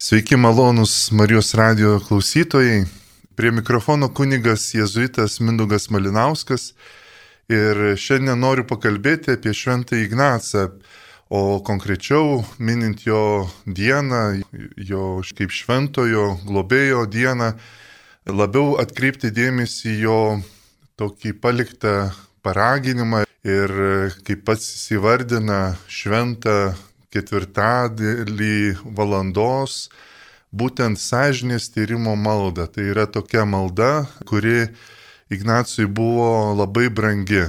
Sveiki malonus Marijos radio klausytojai. Prie mikrofono kunigas jėzuitas Mindugas Malinauskas. Ir šiandien noriu pakalbėti apie Šventą Ignacą, o konkrečiau minint jo dieną, jo kaip šventojo globėjo dieną, labiau atkreipti dėmesį jo tokį paliktą paraginimą ir kaip pats įsivardina šventą ketvirtadėlį valandos būtent sąžinės tyrimo maldą. Tai yra tokia malda, kuri Ignacijui buvo labai brangi.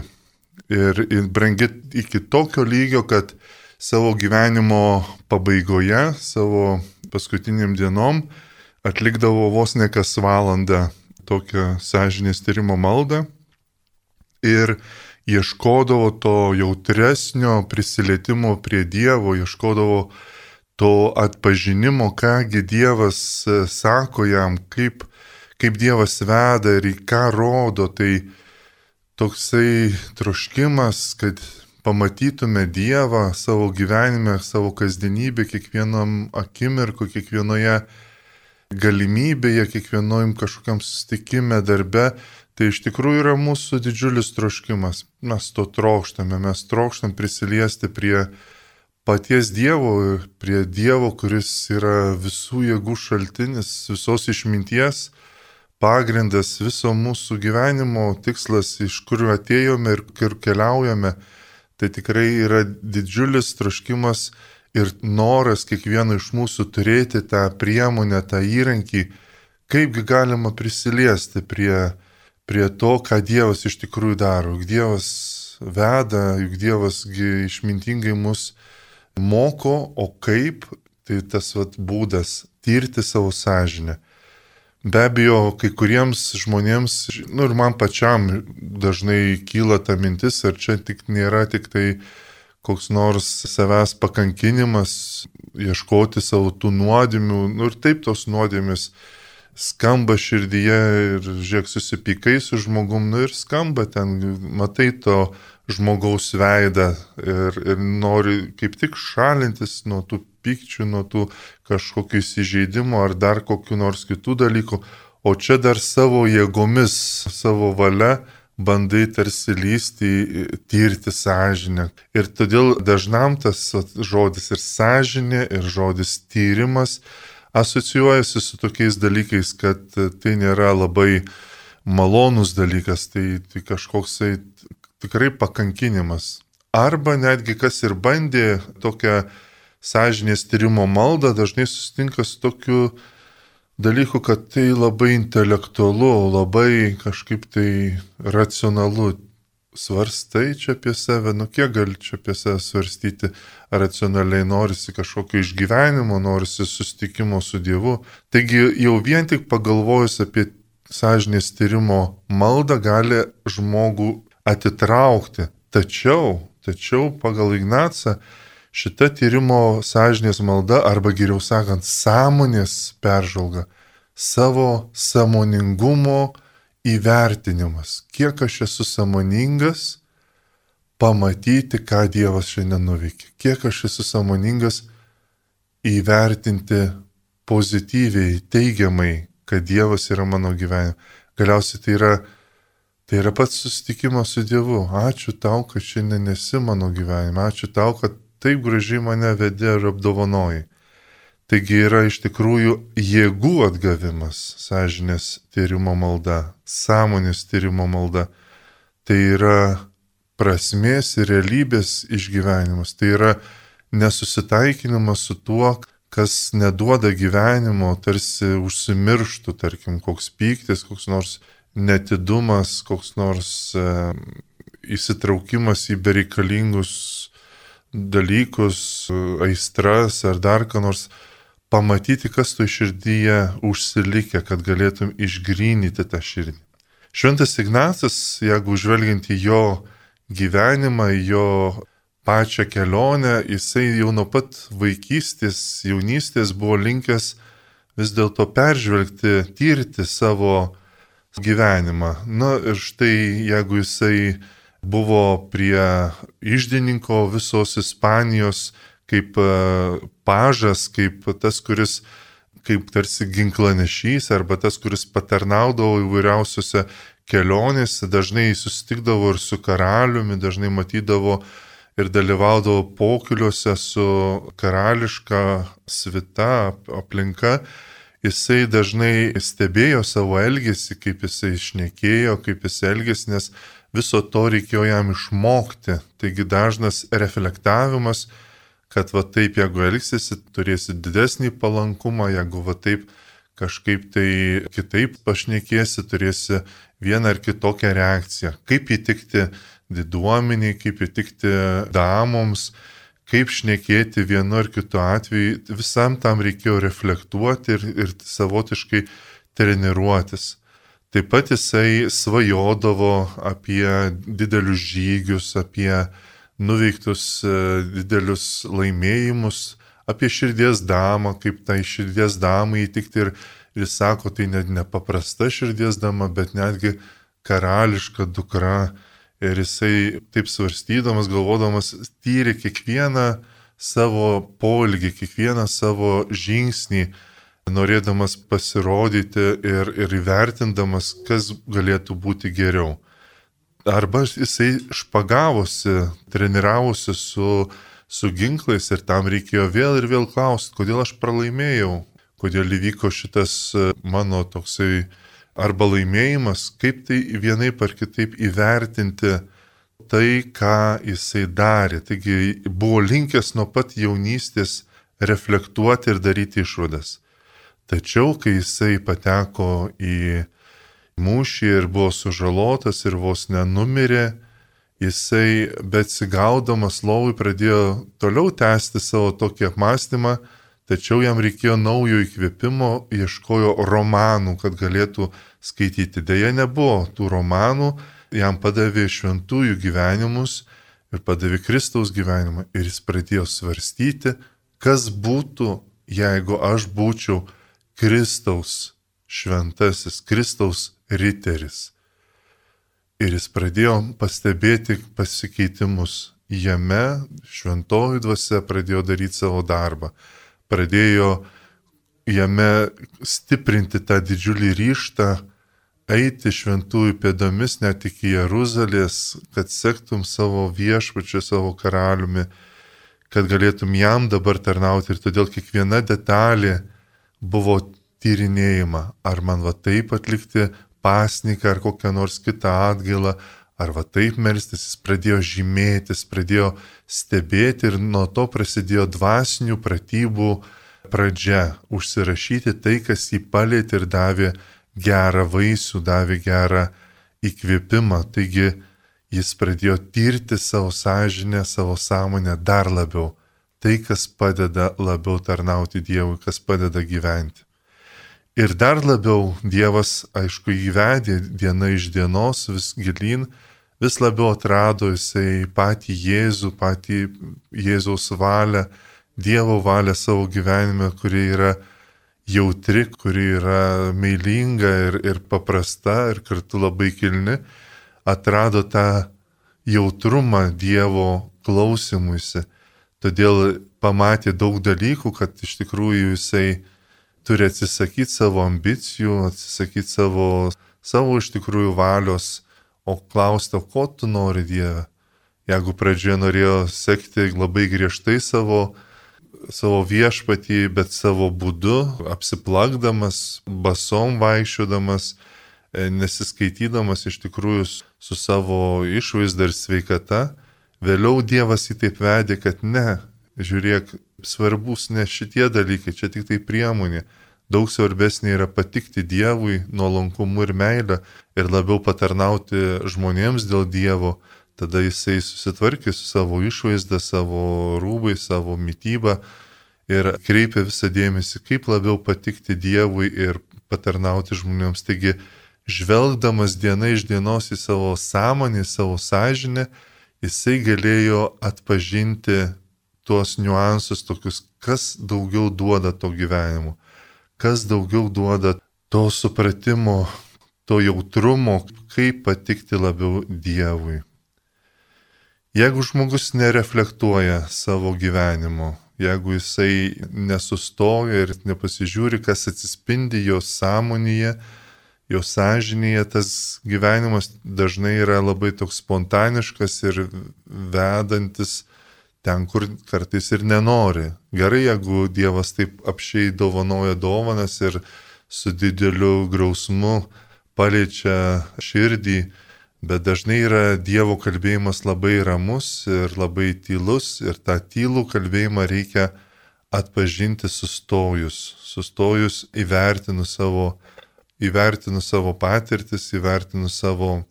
Ir brangi iki tokio lygio, kad savo gyvenimo pabaigoje, savo paskutiniam dienom atlikdavo vos ne kas valandą tokią sąžinės tyrimo maldą. Ir ieškodavo to jautresnio prisilietimo prie Dievo, ieškodavo to atpažinimo, kągi Dievas e, sako jam, kaip, kaip Dievas veda ir į ką rodo. Tai toksai troškimas, kad pamatytume Dievą savo gyvenime, savo kasdienybę, kiekvienam akimirku, kiekvienoje galimybėje, kiekvienojim kažkokiam sustikime, darbe, Tai iš tikrųjų yra mūsų didžiulis troškimas. Mes to trokštame, mes trokštam prisiliesti prie paties Dievo, prie Dievo, kuris yra visų jėgų šaltinis, visos išminties, pagrindas viso mūsų gyvenimo tikslas, iš kuriuo atėjome ir kur keliaujame. Tai tikrai yra didžiulis troškimas ir noras kiekvieno iš mūsų turėti tą priemonę, tą įrankį, kaipgi galima prisiliesti prie prie to, ką Dievas iš tikrųjų daro. Juk Dievas veda, juk Dievas išmintingai mus moko, o kaip, tai tas vat, būdas tirti savo sąžinę. Be abejo, kai kuriems žmonėms, nu ir man pačiam dažnai kyla ta mintis, ar čia tik nėra tik tai koks nors savęs pakankinimas, ieškoti savo tų nuodėmių, nu ir taip tos nuodėmis skamba širdyje ir žiūrėk susipykai su žmogum, nu ir skamba ten, matai to žmogaus veidą ir, ir nori kaip tik šalintis nuo tų pykčių, nuo tų kažkokių įsižeidimų ar dar kokiu nors kitų dalykų, o čia dar savo jėgomis, savo valia bandai tarsi lysti, tyrti sąžinę. Ir todėl dažnam tas žodis ir sąžinė, ir žodis tyrimas asocijuojasi su tokiais dalykais, kad tai nėra labai malonus dalykas, tai, tai kažkoksai tikrai pakankinimas. Arba netgi kas ir bandė tokią sąžinės tyrimo maldą, dažnai susitinka su tokiu dalyku, kad tai labai intelektualu, labai kažkaip tai racionalu svarstai čia apie save, nu kiek gali čia apie save svarstyti, racionaliai norisi kažkokio išgyvenimo, norisi sustikimo su Dievu. Taigi jau vien tik pagalvojus apie sąžinės tyrimo maldą gali žmogų atitraukti. Tačiau, tačiau pagal Ignacą šita tyrimo sąžinės malda, arba geriau sakant, sąmonės peržvalga, savo samoningumo, įvertinimas, kiek aš esu samoningas pamatyti, ką Dievas šiandien nuveikė, kiek aš esu samoningas įvertinti pozityviai, teigiamai, kad Dievas yra mano gyvenime. Galiausiai tai yra, tai yra pats susitikimas su Dievu. Ačiū tau, kad šiandien esi mano gyvenime. Ačiū tau, kad taip gražiai mane vedė ir apdovanoji. Taigi yra iš tikrųjų jėgų atgavimas, sąžinės tyrimo malda, sąmonės tyrimo malda. Tai yra prasmės ir realybės išgyvenimas. Tai yra nesusitaikinimas su tuo, kas neduoda gyvenimo, tarsi užsimirštų, tarkim, koks pyktis, koks nors netidumas, koks nors e, įsitraukimas į bereikalingus dalykus, aistras ar dar ką nors pamatyti, kas tu širdyje užsilikę, kad galėtum išgrynyti tą širdį. Šventas Ignacas, jeigu žvelgiant į jo gyvenimą, jo pačią kelionę, jisai jau nuo pat vaikystės, jaunystės buvo linkęs vis dėlto peržvelgti, tyrti savo gyvenimą. Na ir štai jeigu jisai buvo prie išdininko visos Ispanijos kaip e, pažas, kaip tas, kuris kaip tarsi ginklanešys arba tas, kuris patarnaudavo įvairiausiose kelionėse, dažnai susitikdavo ir su karaliumi, dažnai matydavo ir dalyvaudavo pokyliuose su karališka svita aplinka. Jisai dažnai stebėjo savo elgesį, kaip jisai išnekėjo, kaip jisai elgėsi, nes viso to reikėjo jam išmokti. Taigi dažnas reflektavimas kad va taip, jeigu elgsiesi, turėsi didesnį palankumą, jeigu va taip kažkaip tai kitaip pašnekėsi, turėsi vieną ar kitokią reakciją. Kaip įtikti diduomeniai, kaip įtikti damoms, kaip šnekėti vienu ar kitu atveju, visam tam reikėjo reflektuoti ir, ir savotiškai treniruotis. Taip pat jisai svajodavo apie didelius žygius, apie nuveiktus e, didelius laimėjimus, apie širdies damą, kaip tai širdies damai įtikti ir, ir sako, tai net nepaprasta širdies dama, bet netgi karališka dukra. Ir jisai taip svarstydamas, galvodamas, tyrė kiekvieną savo polgį, kiekvieną savo žingsnį, norėdamas pasirodyti ir, ir įvertindamas, kas galėtų būti geriau arba jisai špagavosi, treniravosi su, su ginklais ir tam reikėjo vėl ir vėl klausti, kodėl aš pralaimėjau, kodėl įvyko šitas e, mano toksai arba laimėjimas, kaip tai vienai par kitaip įvertinti tai, ką jisai darė. Taigi buvo linkęs nuo pat jaunystės reflektuoti ir daryti išvadas. Tačiau, kai jisai pateko į mūšį ir buvo sužalotas ir vos nenumirė, jisai betsigaudamas lovui pradėjo toliau tęsti savo tokį apmąstymą, tačiau jam reikėjo naujo įkvėpimo, ieškojo romanų, kad galėtų skaityti. Deja, nebuvo tų romanų, jam padavė šventųjų gyvenimus ir padavė Kristaus gyvenimą ir jis pradėjo svarstyti, kas būtų, jeigu aš būčiau Kristaus šventasis, Kristaus riteris. Ir jis pradėjo pastebėti pasikeitimus. Jame šventoji dvasia pradėjo daryti savo darbą. Pradėjo jame stiprinti tą didžiulį ryštą eiti šventųjų pėdomis net iki Jeruzalės, kad sektum savo viešpačiu, savo karaliumi, kad galėtum jam dabar tarnauti ir todėl kiekviena detalė buvo tyrinėjama, ar man va taip atlikti pasniką ar kokią nors kitą atgailą, ar va taip melstis, jis pradėjo žymėtis, pradėjo stebėti ir nuo to prasidėjo dvasinių pratybų pradžia - užsirašyti tai, kas jį palėtė ir davė gerą vaisių, davė gerą įkvėpimą. Taigi jis pradėjo tirti savo sąžinę, savo sąmonę dar labiau. Tai, kas padeda labiau tarnauti Dievui, kas padeda gyventi. Ir dar labiau Dievas, aišku, įvedė diena iš dienos vis gilin, vis labiau atrado jisai patį Jėzų, patį Jėzaus valią, Dievo valią savo gyvenime, kuri yra jautri, kuri yra meilinga ir, ir paprasta ir kartu labai kilni, atrado tą jautrumą Dievo klausimuisi. Todėl pamatė daug dalykų, kad iš tikrųjų jisai turi atsisakyti savo ambicijų, atsisakyti savo, savo iš tikrųjų valios, o klausti, ko tu nori Dieve. Jeigu pradžioje norėjo sekti labai griežtai savo, savo viešpatį, bet savo būdu, apsiplakdamas, basom vaikščiodamas, e, nesiskaitydamas iš tikrųjų su savo išvaizda ir sveikata, vėliau Dievas jį taip vedė, kad ne, žiūrėk, svarbus ne šitie dalykai, čia tik tai priemonė. Daug svarbesnė yra patikti Dievui nuolankumu ir meilę ir labiau patarnauti žmonėms dėl Dievo. Tada jisai susitvarkė su savo išvaizda, savo rūbai, savo mytybą ir kreipia visą dėmesį, kaip labiau patikti Dievui ir patarnauti žmonėms. Taigi, žvelgdamas diena iš dienos į savo sąmonę, į savo sąžinę, jisai galėjo atpažinti tuos niuansus tokius, kas daugiau duoda to gyvenimo kas daugiau duoda to supratimo, to jautrumo, kaip patikti labiau Dievui. Jeigu žmogus nereflektuoja savo gyvenimo, jeigu jisai nesustoja ir nepasižiūri, kas atsispindi jo sąmonėje, jo sąžinėje, tas gyvenimas dažnai yra labai toks spontaniškas ir vedantis ten, kur kartais ir nenori. Gerai, jeigu Dievas taip apšiai dovanoja dovanas ir su dideliu grausmu paliečia širdį, bet dažnai yra Dievo kalbėjimas labai ramus ir labai tylus ir tą tylų kalbėjimą reikia atpažinti sustojus, sustojus įvertinus savo, įvertinus savo patirtis, įvertinus savo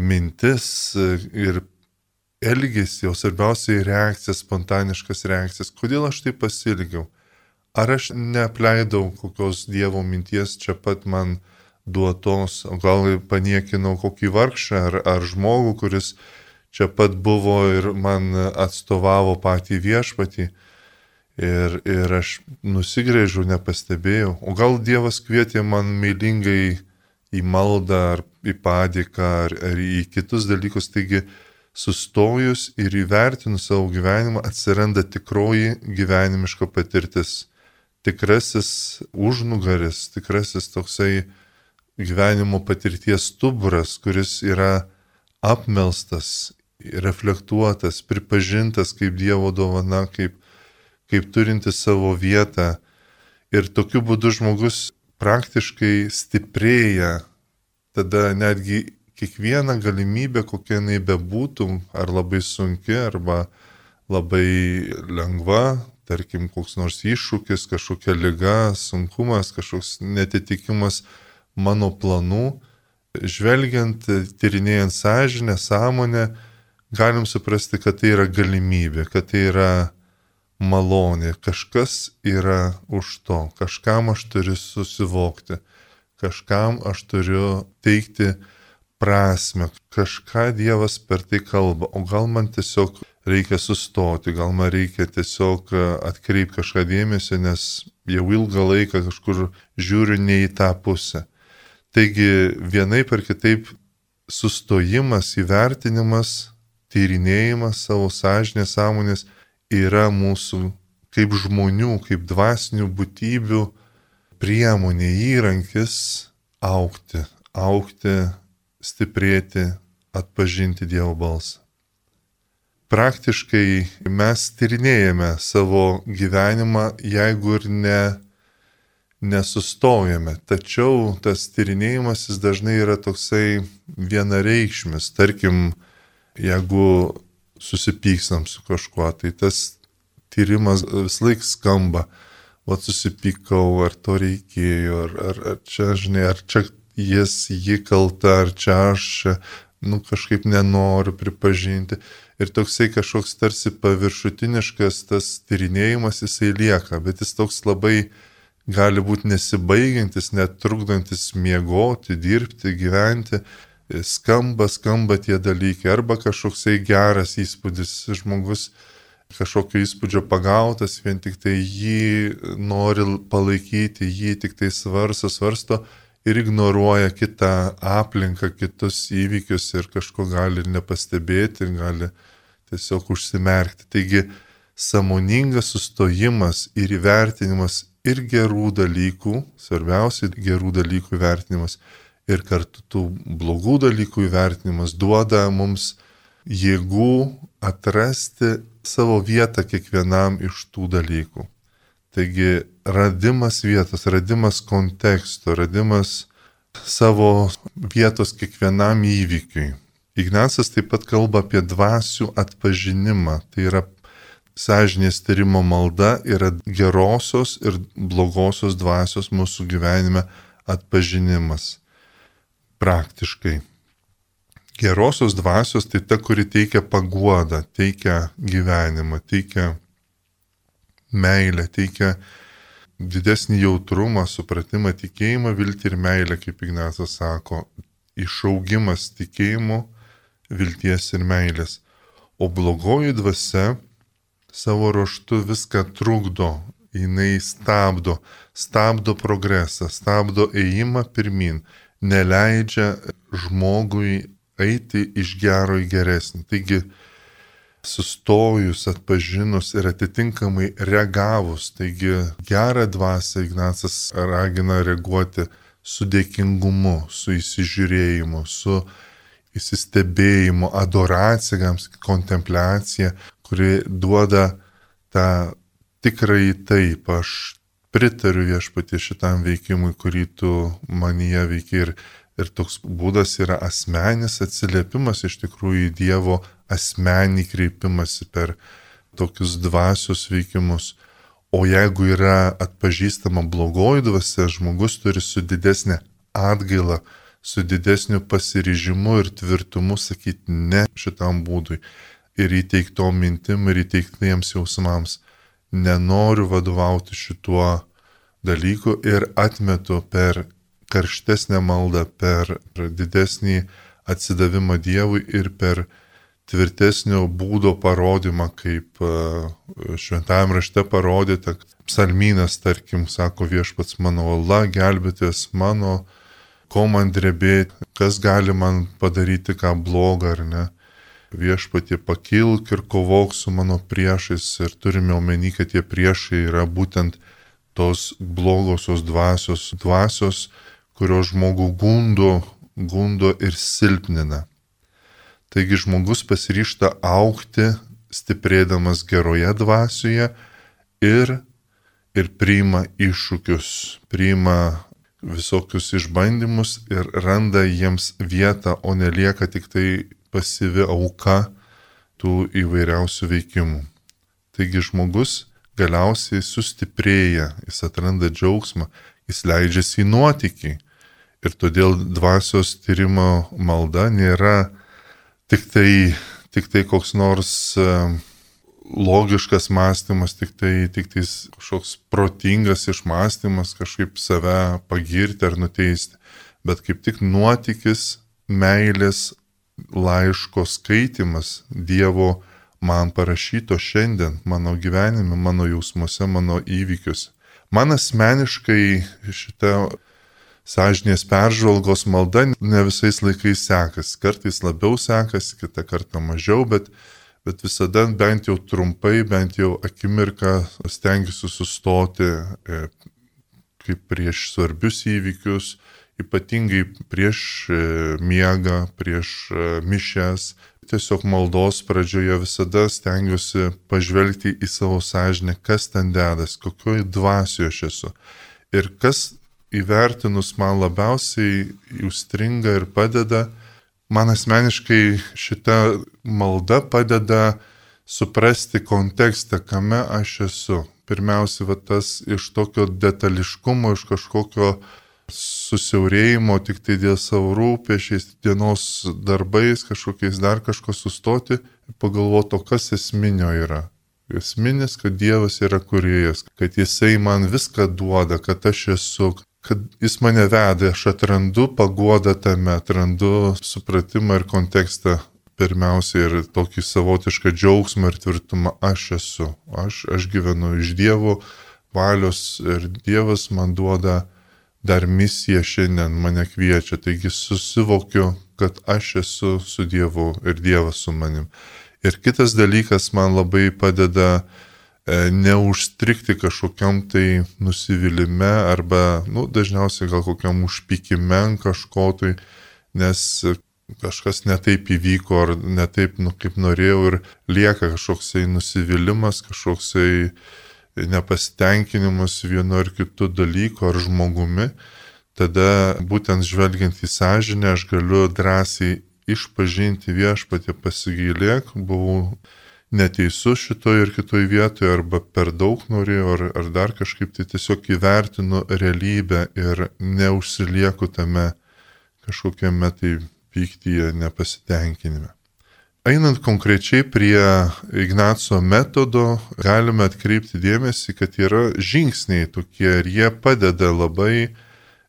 mintis ir elgesį, o svarbiausiai reakcijas, spontaniškas reakcijas. Kodėl aš tai pasilgiau? Ar aš neapleidau kokios Dievo minties čia pat man duotos, gal paniekinau kokį vargšą ar, ar žmogų, kuris čia pat buvo ir man atstovavo patį viešpatį. Ir, ir aš nusigrėžiau, nepastebėjau. O gal Dievas kvietė man mylingai į maldą ar į padėką ar, ar į kitus dalykus. Taigi sustojus ir įvertinus savo gyvenimą atsiranda tikroji gyvenimiška patirtis. Tikrasis užnugaris, tikrasis toksai gyvenimo patirties stuburas, kuris yra apmelstas, reflektuotas, pripažintas kaip Dievo dovana, kaip, kaip turinti savo vietą. Ir tokiu būdu žmogus praktiškai stiprėja, tada netgi kiekviena galimybė, kokia jinai bebūtų, ar labai sunki, arba labai lengva, tarkim, koks nors iššūkis, kažkokia lyga, sunkumas, kažkoks netitikimas mano planų, žvelgiant, tyrinėjant sąžinę, sąmonę, galim suprasti, kad tai yra galimybė, kad tai yra malonė, kažkas yra už to, kažkam aš turiu susivokti, kažkam aš turiu teikti prasme, kažką Dievas per tai kalba, o gal man tiesiog reikia sustoti, gal man reikia tiesiog e, atkreipti kažką dėmesio, nes jau ilgą laiką kažkur žiūriu ne į tą pusę. Taigi vienai per kitaip sustojimas, įvertinimas, tyrinėjimas savo sąžinės sąmonės yra mūsų kaip žmonių, kaip dvasinių būtybių priemonė, įrankis aukti, aukti stiprėti, atpažinti Dievo balsą. Praktiškai mes tyrinėjame savo gyvenimą, jeigu ir ne, nesustojame, tačiau tas tyrinėjimas jis dažnai yra toksai vienareikšmis. Tarkim, jeigu susipykstam su kažkuo, tai tas tyrimas vis laik skamba, o susipykau, ar to reikėjo, ar, ar, ar čia, žinai, ar čia jis, ji kalta, ar čia aš, nu, kažkaip nenoriu pripažinti. Ir toksai kažkoks tarsi paviršutiniškas tas tyrinėjimas jisai lieka, bet jis toks labai gali būti nesibaigiantis, net trukdantis miegoti, dirbti, gyventi. Skamba, skamba tie dalykai. Arba kažkoksai geras įspūdis žmogus kažkokio įspūdžio pagautas, vien tik tai jį nori palaikyti, jį tik tai svarsto, svarsto ir ignoruoja kitą aplinką, kitus įvykius ir kažko gali nepastebėti, gali tiesiog užsimerkti. Taigi samoningas sustojimas ir įvertinimas ir gerų dalykų, svarbiausia gerų dalykų įvertinimas ir kartu tų blogų dalykų įvertinimas duoda mums jėgų atrasti savo vietą kiekvienam iš tų dalykų. Taigi radimas vietos, radimas konteksto, radimas savo vietos kiekvienam įvykiui. Ignacas taip pat kalba apie dvasių atpažinimą. Tai yra sąžinės tyrimo malda, yra gerosios ir blogosios dvasios mūsų gyvenime atpažinimas. Praktiškai. Gerosios dvasios tai ta, kuri teikia paguodą, teikia gyvenimą, teikia meilę, teikia didesnį jautrumą, supratimą, tikėjimą, viltį ir meilę, kaip Ignacas sako, išaugimas tikėjimo, vilties ir meilės. O blogoji dvasia savo ruoštų viską trukdo, jinai stabdo, stabdo progresą, stabdo ėjimą pirmin, neleidžia žmogui eiti iš gero į geresnį. Taigi sustojus, atpažinus ir atitinkamai reagavus. Taigi gerą dvasę Ignacas ragina reaguoti su dėkingumu, su įsižiūrėjimu, su įsistebėjimu, adoracija, kontempliacija, kuri duoda tą tikrai taip, aš pritariu viešpatie šitam veikimui, kurį tu manyje veikia ir, ir toks būdas yra asmenis atsiliepimas iš tikrųjų į Dievo asmenį kreipimąsi per tokius dvasios veikimus. O jeigu yra atpažįstama blogoji dvasia, žmogus turi su didesnė atgaila, su didesniu pasiryžimu ir tvirtumu sakyti ne šitam būdui ir įteiktom mintim ir įteiktiems jausmams. Nenoriu vadovauti šituo dalyku ir atmetu per karštesnę maldą, per didesnį atsidavimą Dievui ir per tvirtesnio būdo parodymą, kaip e, šventajame rašte parodyta, psalmynas, tarkim, sako viešpats mano Allah, gelbėtės mano, ko man drebėti, kas gali man padaryti ką blogą ar ne. Viešpatie pakilk ir kovok su mano priešais ir turime omeny, kad tie priešai yra būtent tos blogosios dvasios, dvasios, kurios žmogų gundo, gundo ir silpnina. Taigi žmogus pasiryšta aukti, stiprėdamas geroje dvasioje ir, ir priima iššūkius, priima visokius išbandymus ir randa jiems vietą, o nelieka tik tai pasyvi auka tų įvairiausių veikimų. Taigi žmogus galiausiai sustiprėja, jis atranda džiaugsmą, jis leidžiasi į nuotykį. Ir todėl dvasios tyrimo malda nėra tik tai, tik tai koks nors e, logiškas mąstymas, tik tai, tik tai kažkoks protingas išmąstymas, kažkaip save pagirti ar nuteisti, bet kaip tik nuotykis, meilės laiško skaitimas Dievo man parašyto šiandien, mano gyvenime, mano jausmuose, mano įvykiuose. Man asmeniškai šitą sąžinės peržvalgos malda ne visais laikais sekasi. Kartais labiau sekasi, kitą kartą mažiau, bet, bet visada bent jau trumpai, bent jau akimirką stengiuosi sustoti e, kaip prieš svarbius įvykius, ypatingai prieš e, miegą, prieš e, mišes. Tiesiog maldos pradžioje visada stengiuosi pažvelgti į savo sąžinę, kas ten dedas, kokioj dvasioje aš esu. Ir kas įvertinus man labiausiai užstringa ir padeda, man asmeniškai šita malda padeda suprasti kontekstą, kame aš esu. Pirmiausia, va, tas iš tokio detališkumo, iš kažkokio susiaurėjimo tik tai dėl savo rūpešiais, dienos darbais, kažkokiais dar kažko sustoti ir pagalvoti, o kas esminio yra. Esminis, kad Dievas yra kuriejas, kad Jisai man viską duoda, kad aš esu, kad jis mane veda, aš atrandu paguodą tame, atrandu supratimą ir kontekstą pirmiausia ir tokį savotišką džiaugsmą ir tvirtumą aš esu. Aš, aš gyvenu iš Dievo valios ir Dievas man duoda dar misiją šiandien, mane kviečia. Taigi susivokiu, kad aš esu su Dievu ir Dievas su manim. Ir kitas dalykas man labai padeda E, neužstrikti kažkokiam tai nusivylimė arba, nu, dažniausiai gal kokiam užpykime kažko tai, nes kažkas netaip įvyko ar netaip, nu, kaip norėjau ir lieka kažkoksai nusivylimas, kažkoksai nepasitenkinimas vienu ar kitu dalyku ar žmogumi, tada būtent žvelgiant į sąžinę aš galiu drąsiai išpažinti viešpatį pasigailėk, buvau neteisus šitoje ir kitoje vietoje, arba per daug norėjau, ar, ar dar kažkaip tai tiesiog įvertinu realybę ir neužsilieku tame kažkokiame tai pyktyje, nepasitenkinime. Einant konkrečiai prie Ignaco metodo, galime atkreipti dėmesį, kad yra žingsniai tokie ir jie padeda labai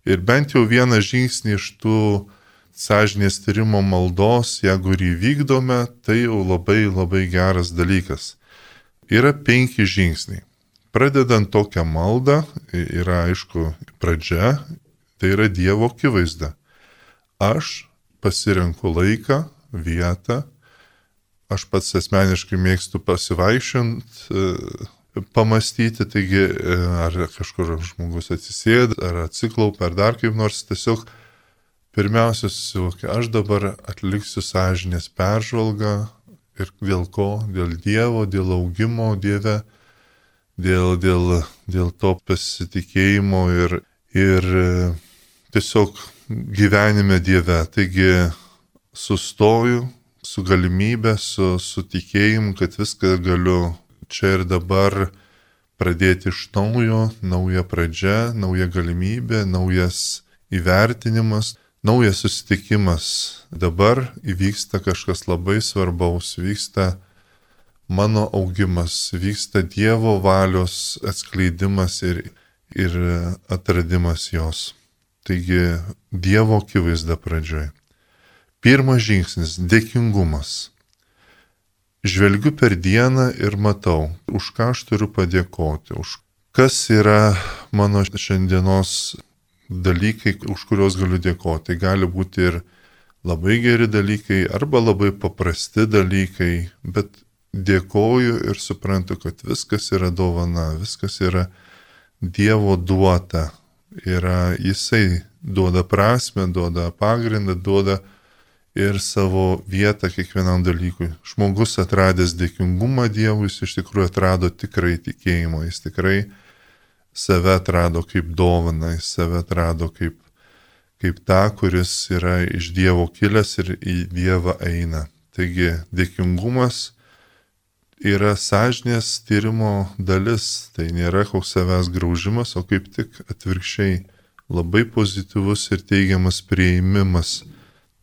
ir bent jau vieną žingsnį iš tų sąžinės tyrimo maldos, jeigu ir įvykdome, tai jau labai labai geras dalykas. Yra penki žingsniai. Pradedant tokią maldą, yra aišku pradžia, tai yra Dievo akivaizda. Aš pasirenku laiką, vietą, aš pats asmeniškai mėgstu pasivaišint, e, pamastyti, taigi e, ar kažkur žmogus atsisėda, ar atsiklaupia, ar dar kaip nors tiesiog pirmiausia susivokia, aš dabar atliksiu sąžinės peržvalgą ir dėl ko, dėl Dievo, dėl augimo Dieve, dėl, dėl, dėl to pasitikėjimo ir, ir e, tiesiog gyvenime Dieve. Taigi sustoju, su galimybė, su, su tikėjimu, kad viską galiu čia ir dabar pradėti iš naujo, nauja pradžia, nauja galimybė, naujas įvertinimas, naujas susitikimas. Dabar įvyksta kažkas labai svarbaus, vyksta mano augimas, vyksta Dievo valios atskleidimas ir, ir atradimas jos. Taigi Dievo akivaizda pradžioje. Pirmas žingsnis - dėkingumas. Žvelgiu per dieną ir matau, už ką aš turiu padėkoti, už kas yra mano šiandienos dalykai, už kuriuos galiu dėkoti. Gali būti ir labai geri dalykai arba labai paprasti dalykai, bet dėkoju ir suprantu, kad viskas yra dovana, viskas yra Dievo duota. Yra jisai duoda prasme, duoda pagrindą, duoda ir savo vietą kiekvienam dalykui. Žmogus atradęs dėkingumą Dievui, jis iš tikrųjų atrado tikrai tikėjimą, jis tikrai save atrado kaip dovana, jis save atrado kaip, kaip tą, kuris yra iš Dievo kilęs ir į Dievą eina. Taigi dėkingumas yra sąžinės tyrimo dalis, tai nėra koks savęs graužimas, o kaip tik atvirkščiai labai pozityvus ir teigiamas prieimimas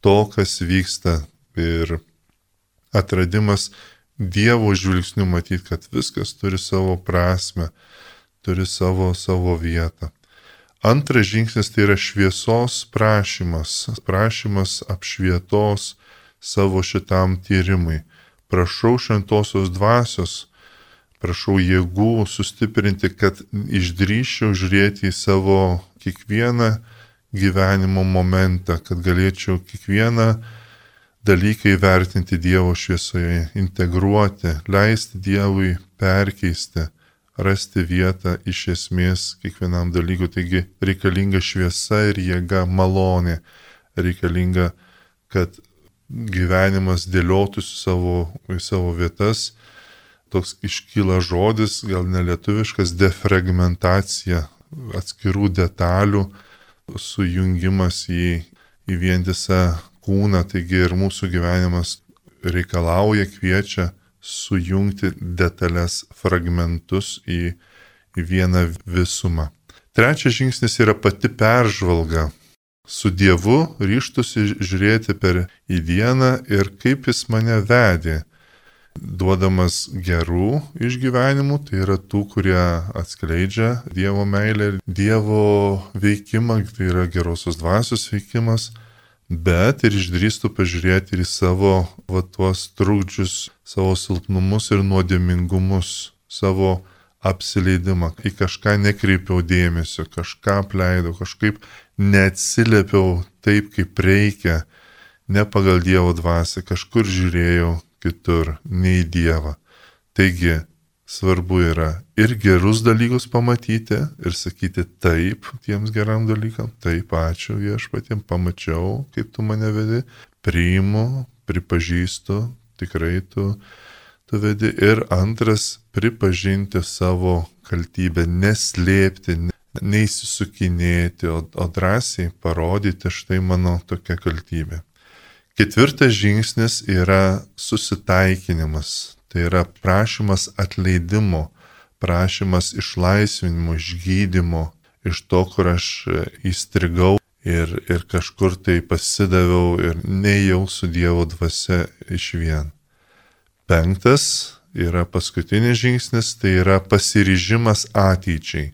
to, kas vyksta. Ir atradimas Dievo žvilgsnių matyti, kad viskas turi savo prasme, turi savo, savo vietą. Antras žingsnis tai yra šviesos prašymas, prašymas apšvietos savo šitam tyrimui. Prašau šventosios dvasios, prašau jėgų sustiprinti, kad išdryščiau žiūrėti į savo kiekvieną gyvenimo momentą, kad galėčiau kiekvieną dalyką įvertinti Dievo šviesoje, integruoti, leisti Dievui perkeisti, rasti vietą iš esmės kiekvienam dalykui. Taigi reikalinga šviesa ir jėga malonė, reikalinga, kad gyvenimas dėliotųsi savo, į savo vietas. Toks iškyla žodis, gal nelietuviškas, defragmentacija atskirų detalių, sujungimas į, į vientisą kūną, taigi ir mūsų gyvenimas reikalauja, kviečia sujungti detalės fragmentus į, į vieną visumą. Trečias žingsnis yra pati peržvalga. Su Dievu ryštusi žiūrėti per į dieną ir kaip Jis mane vedė duodamas gerų išgyvenimų, tai yra tų, kurie atskleidžia Dievo meilę, Dievo veikimą, tai yra gerosios dvasios veikimas, bet ir išdrįstų pažiūrėti ir į savo va, tuos trūkdžius, savo silpnumus ir nuodėmingumus, savo apsileidimą, į kažką nekreipiau dėmesio, kažką apleidau, kažkaip neatsiliepiau taip, kaip reikia, ne pagal Dievo dvasę, kažkur žiūrėjau, kitur, nei Dievą. Taigi, svarbu yra ir gerus dalykus pamatyti ir sakyti taip tiems geram dalykam, taip ačiū viešpatiem, pamačiau, kaip tu mane vedi, priimu, pripažįstu, tikrai tu, tu vedi. Ir antras, pripažinti savo kaltybę, neslėpti, neįsisukinėti, o, o drąsiai parodyti štai mano tokia kaltybė. Ketvirtas žingsnis yra susitaikinimas. Tai yra prašymas atleidimo, prašymas išlaisvinimo, išgydymo iš to, kur aš įstrigau ir, ir kažkur tai pasidaviau ir nejau su Dievo dvasia iš vien. Penktas yra paskutinis žingsnis, tai yra pasiryžimas ateičiai.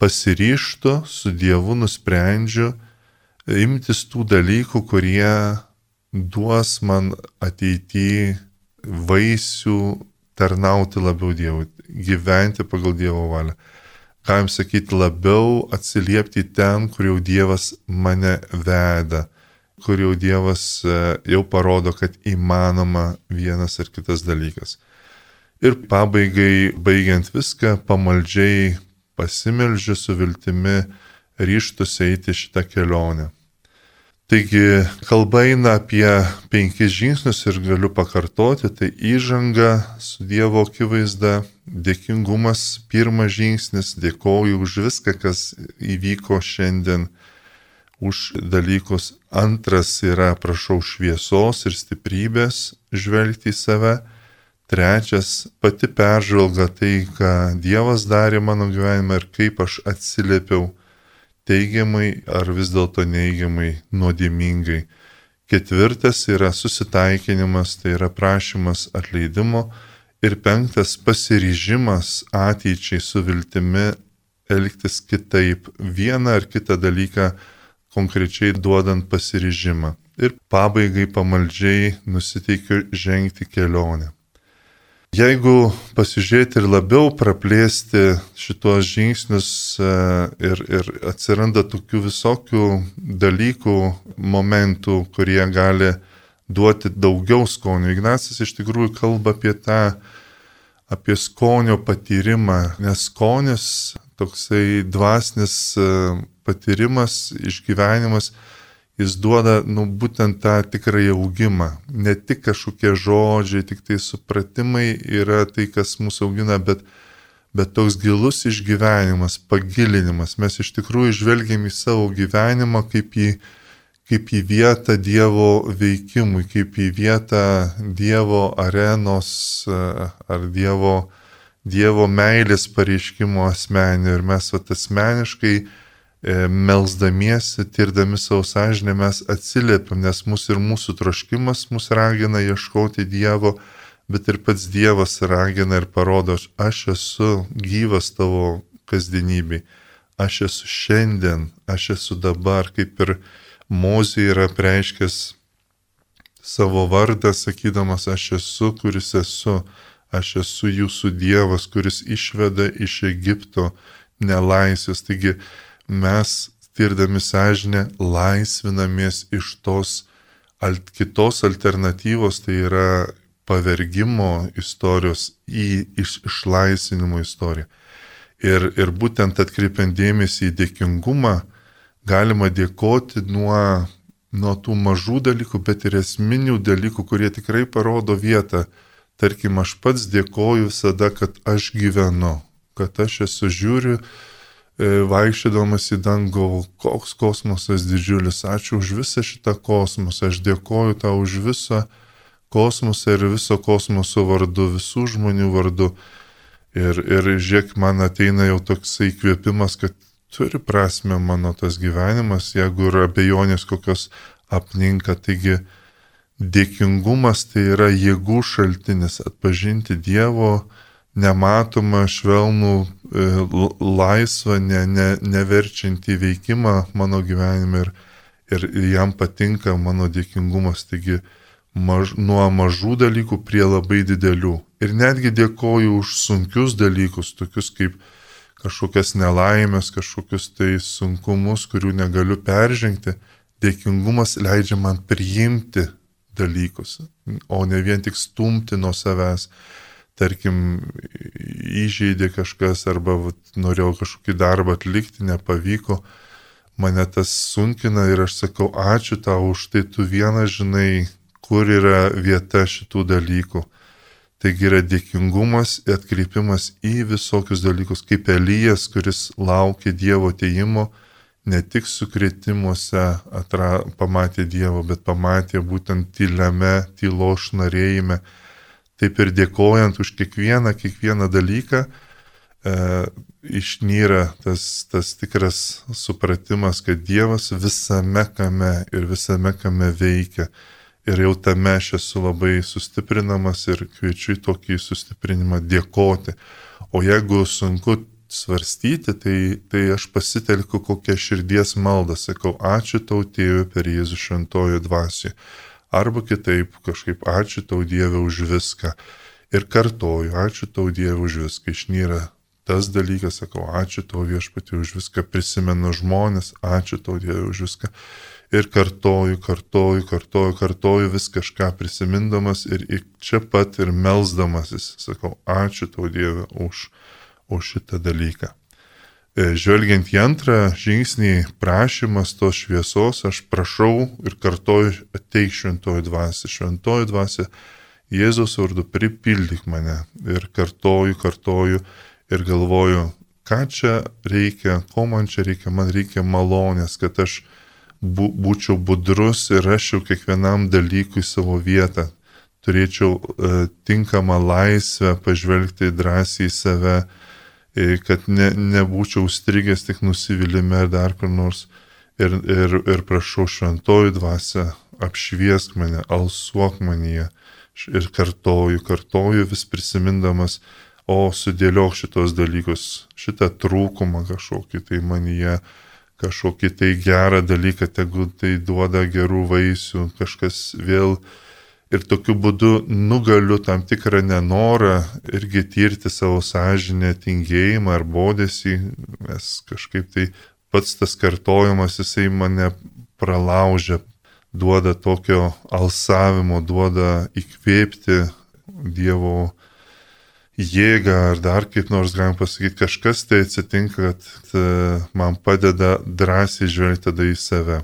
Pasiryštu su Dievu nusprendžiu imtis tų dalykų, kurie duos man ateityje vaisių tarnauti labiau Dievui, gyventi pagal Dievo valią. Galim sakyti, labiau atsiliepti ten, kur jau Dievas mane veda, kur jau Dievas e, jau parodo, kad įmanoma vienas ar kitas dalykas. Ir pabaigai, baigiant viską, pamaldžiai pasimeldžiu su viltimi ryštus eiti šitą kelionę. Taigi kalba eina apie penkis žingsnius ir galiu pakartoti, tai įžanga su Dievo akivaizda, dėkingumas pirmas žingsnis, dėkoju už viską, kas įvyko šiandien, už dalykus. Antras yra prašau šviesos ir stiprybės žvelgti į save Trečias - pati peržvalga tai, ką Dievas darė mano gyvenime ir kaip aš atsiliepiau teigiamai ar vis dėlto neigiamai, nuodėmingai. Ketvirtas yra susitaikinimas, tai yra prašymas atleidimo. Ir penktas - pasiryžimas ateičiai su viltimi elgtis kitaip, vieną ar kitą dalyką konkrečiai duodant pasiryžimą. Ir pabaigai pamaldžiai nusiteikiu žengti kelionę. Jeigu pasižiūrėti ir labiau praplėsti šituos žingsnius e, ir, ir atsiranda tokių visokių dalykų, momentų, kurie gali duoti daugiau skonio. Ignacas iš tikrųjų kalba apie tą, apie skonio patyrimą, nes skonis, toksai dvasinis e, patyrimas, išgyvenimas, jis duoda, nu, būtent tą tikrąjį augimą. Ne tik kažkokie žodžiai, tik tai supratimai yra tai, kas mūsų augina, bet, bet toks gilus išgyvenimas, pagilinimas. Mes iš tikrųjų žvelgiam į savo gyvenimą kaip į, kaip į vietą Dievo veikimui, kaip į vietą Dievo arenos ar Dievo, dievo meilės pareiškimo asmenį. Ir mes vat asmeniškai E, melzdamiesi, tirdami savo sąžinę mes atsiliepiam, nes mūsų ir mūsų troškimas mus ragina ieškoti Dievo, bet ir pats Dievas ragina ir parodo, aš esu gyvas tavo kasdienybei, aš esu šiandien, aš esu dabar, kaip ir Mozė yra preiškęs savo vardą, sakydamas, aš esu, kuris esu, aš esu jūsų Dievas, kuris išveda iš Egipto nelaisvės. Taigi, mes, tirdami sąžinę, laisvinamės iš tos alt, kitos alternatyvos, tai yra pavergimo istorijos į iš, išlaisvinimo istoriją. Ir, ir būtent atkreipiant dėmesį į dėkingumą, galima dėkoti nuo, nuo tų mažų dalykų, bet ir esminių dalykų, kurie tikrai parodo vietą. Tarkim, aš pats dėkoju visada, kad aš gyvenu, kad aš esu žiūriu, vaikščiodamas į dangų, koks kosmosas didžiulis, ačiū už visą šitą kosmosą, aš dėkoju tau už visą kosmosą ir viso kosmoso vardu, visų žmonių vardu. Ir, ir žiūrėk, man ateina jau toksai įkvėpimas, kad turi prasme mano tas gyvenimas, jeigu yra abejonės kokios apninka. Taigi dėkingumas tai yra jėgų šaltinis atpažinti Dievo nematomą, švelnų, e, laisvą, ne, ne, neverčiantį veikimą mano gyvenime ir, ir jam patinka mano dėkingumas. Taigi maž, nuo mažų dalykų prie labai didelių. Ir netgi dėkoju už sunkius dalykus, tokius kaip kažkokias nelaimės, kažkokius tai sunkumus, kurių negaliu peržengti. Dėkingumas leidžia man priimti dalykus, o ne vien tik stumti nuo savęs tarkim, įžeidė kažkas arba vat, norėjau kažkokį darbą atlikti, nepavyko, mane tas sunkina ir aš sakau, ačiū tau už tai, tu vieną žinai, kur yra vieta šitų dalykų. Taigi yra dėkingumas, atkreipimas į visokius dalykus, kaip Elijas, kuris laukė Dievo ateimo, ne tik sukretimuose atra, pamatė Dievo, bet pamatė būtent tyliame, tylo šnarėjime, taip ir dėkojant už kiekvieną, kiekvieną dalyką, e, išnyra tas, tas tikras supratimas, kad Dievas visame kame ir visame kame veikia. Ir jau tame aš esu labai sustiprinamas ir kviečiu į tokį sustiprinimą dėkoti. O jeigu sunku svarstyti, tai, tai aš pasitelkiu kokią širdies maldą, sakau, ačiū tau tėvui per Jėzų šventojo dvasiui arba kitaip kažkaip ačiū tau Dieve už viską ir kartoju, ačiū tau Dieve už viską, išnyra tas dalykas, sakau, ačiū tau viešpatį už viską, prisimenu žmonės, ačiū tau Dieve už viską. Ir kartoju, kartoju, kartoju, kartoju vis kažką prisimindamas ir čia pat ir melzdamasis, sakau, ačiū tau Dieve už, už šitą dalyką. E, žvelgiant į antrą žingsnį, prašymas tos šviesos, aš prašau ir kartoju, ateik šventoji dvasia, šventoji dvasia, Jėzaus vardu pripildyk mane. Ir kartoju, kartoju ir galvoju, ką čia reikia, ko man čia reikia, man reikia malonės, kad aš bū, būčiau budrus ir rašiau kiekvienam dalykui savo vietą, turėčiau e, tinkamą laisvę pažvelgti drąsiai į save, kad ne, nebūčiau strigęs tik nusivylimę ar dar kur nors. Ir, ir, ir prašau šventojų dvasę, apšviesk mane, alsuok manyje ir kartoju, kartoju vis prisimindamas, o sudėliok šitos dalykus, šitą trūkumą kažkokį tai manyje, kažkokį tai gerą dalyką, tegu tai duoda gerų vaisių, kažkas vėl ir tokiu būdu nugaliu tam tikrą nenorą irgi tirti savo sąžinę, tingėjimą ar bodėsi, nes kažkaip tai pats tas kartojimas jisai mane pralaužia, duoda tokio alsavimo, duoda įkvėpti Dievo jėgą ar dar kaip nors galim pasakyti, kažkas tai atsitinka, kad e, man padeda drąsiai žvelgti tada į save.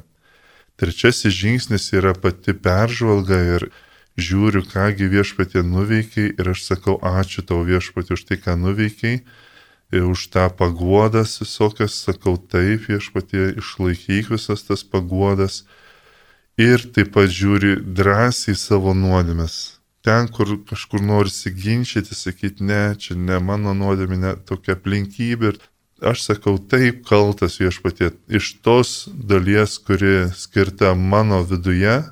Trečiasis žingsnis yra pati peržvalga ir žiūriu, kągi viešpatė nuveikiai ir aš sakau ačiū tau viešpatė už tai, ką nuveikiai ir už tą paguodas visokias, sakau taip viešpatė, išlaikyk visas tas paguodas ir taip pat žiūri drąsiai savo nuodėmes. Ten, kur kažkur nori siginčyti, sakyti, ne, čia ne mano nuodėmė, ne tokia aplinkybė. Ir aš sakau, taip kaltas viešpatie, iš tos dalies, kuri skirta mano viduje,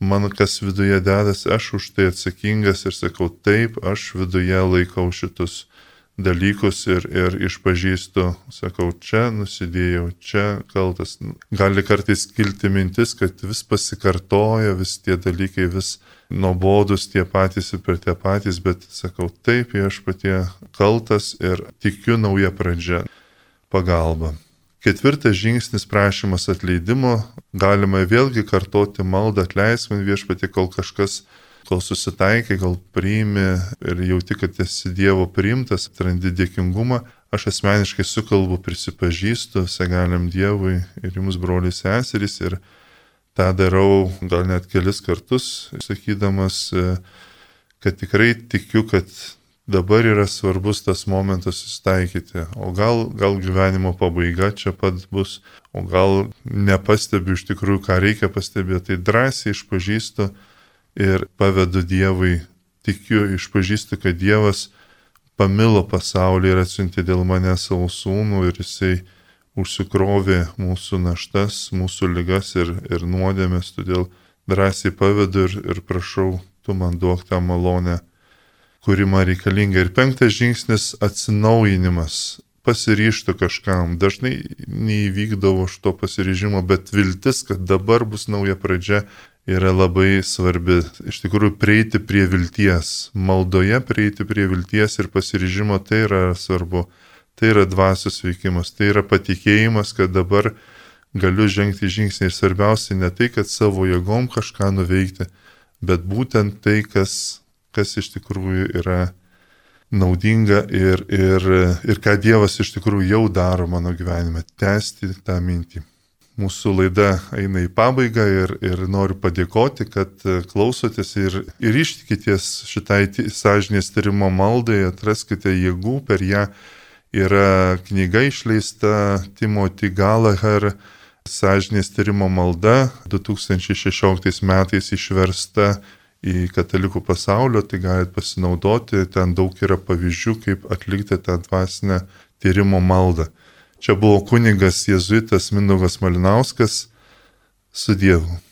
mano kas viduje dedasi, aš už tai atsakingas ir sakau, taip, aš viduje laikau šitus dalykus ir, ir išpažįstu, sakau, čia nusidėjau, čia kaltas. Gali kartais kilti mintis, kad vis pasikartoja, vis tie dalykai, vis nuobodus tie patys ir per tie patys, bet sakau, taip, aš patie kaltas ir tikiu nauja pradžia pagalba. Ketvirtas žingsnis prašymas atleidimo. Galima vėlgi kartoti maldą atleisk man viešpatį, kol kažkas kol susitaikai, gal priimi ir jauti, kad esi Dievo priimtas, atrandi dėkingumą, aš asmeniškai sukalbu, prisipažįstu segaliam Dievui ir jums broliai seserys ir tą darau gal net kelis kartus, sakydamas, kad tikrai tikiu, kad dabar yra svarbus tas momentas susitaikyti, o gal, gal gyvenimo pabaiga čia pat bus, o gal nepastebiu iš tikrųjų, ką reikia pastebėti, tai drąsiai išpažįstu, ir pavedu Dievui, tikiu, išpažįstu, kad Dievas pamilo pasaulį ir atsiuntė dėl mane savo sūnų ir jisai užsikrovė mūsų naštas, mūsų ligas ir, ir nuodėmės, todėl drąsiai pavedu ir, ir prašau, tu man duok tą malonę, kuri man reikalinga. Ir penktas žingsnis - atsinaujinimas. Pasiryštų kažkam. Dažnai neįvykdavo šito pasiryžimo, bet viltis, kad dabar bus nauja pradžia yra labai svarbi. Iš tikrųjų, prieiti prie vilties, maldoje prieiti prie vilties ir pasiryžimo tai yra svarbu. Tai yra dvasios veikimas, tai yra patikėjimas, kad dabar galiu žengti žingsnį ir svarbiausia ne tai, kad savo jėgom kažką nuveikti, bet būtent tai, kas, kas iš tikrųjų yra naudinga ir, ir, ir ką Dievas iš tikrųjų jau daro mano gyvenime, tęsti tą mintį. Mūsų laida eina į pabaigą ir, ir noriu padėkoti, kad klausotės ir, ir ištikitės šitai sąžinės tyrimo maldai, atraskite jėgų, per ją yra knyga išleista Timothy Gallagher sąžinės tyrimo malda 2016 metais išversta į katalikų pasaulio, tai galite pasinaudoti, ten daug yra pavyzdžių, kaip atlikti tą dvasinę tyrimo maldą. Čia buvo kunigas jėzuitas Mindaugas Malinauskas su Dievu.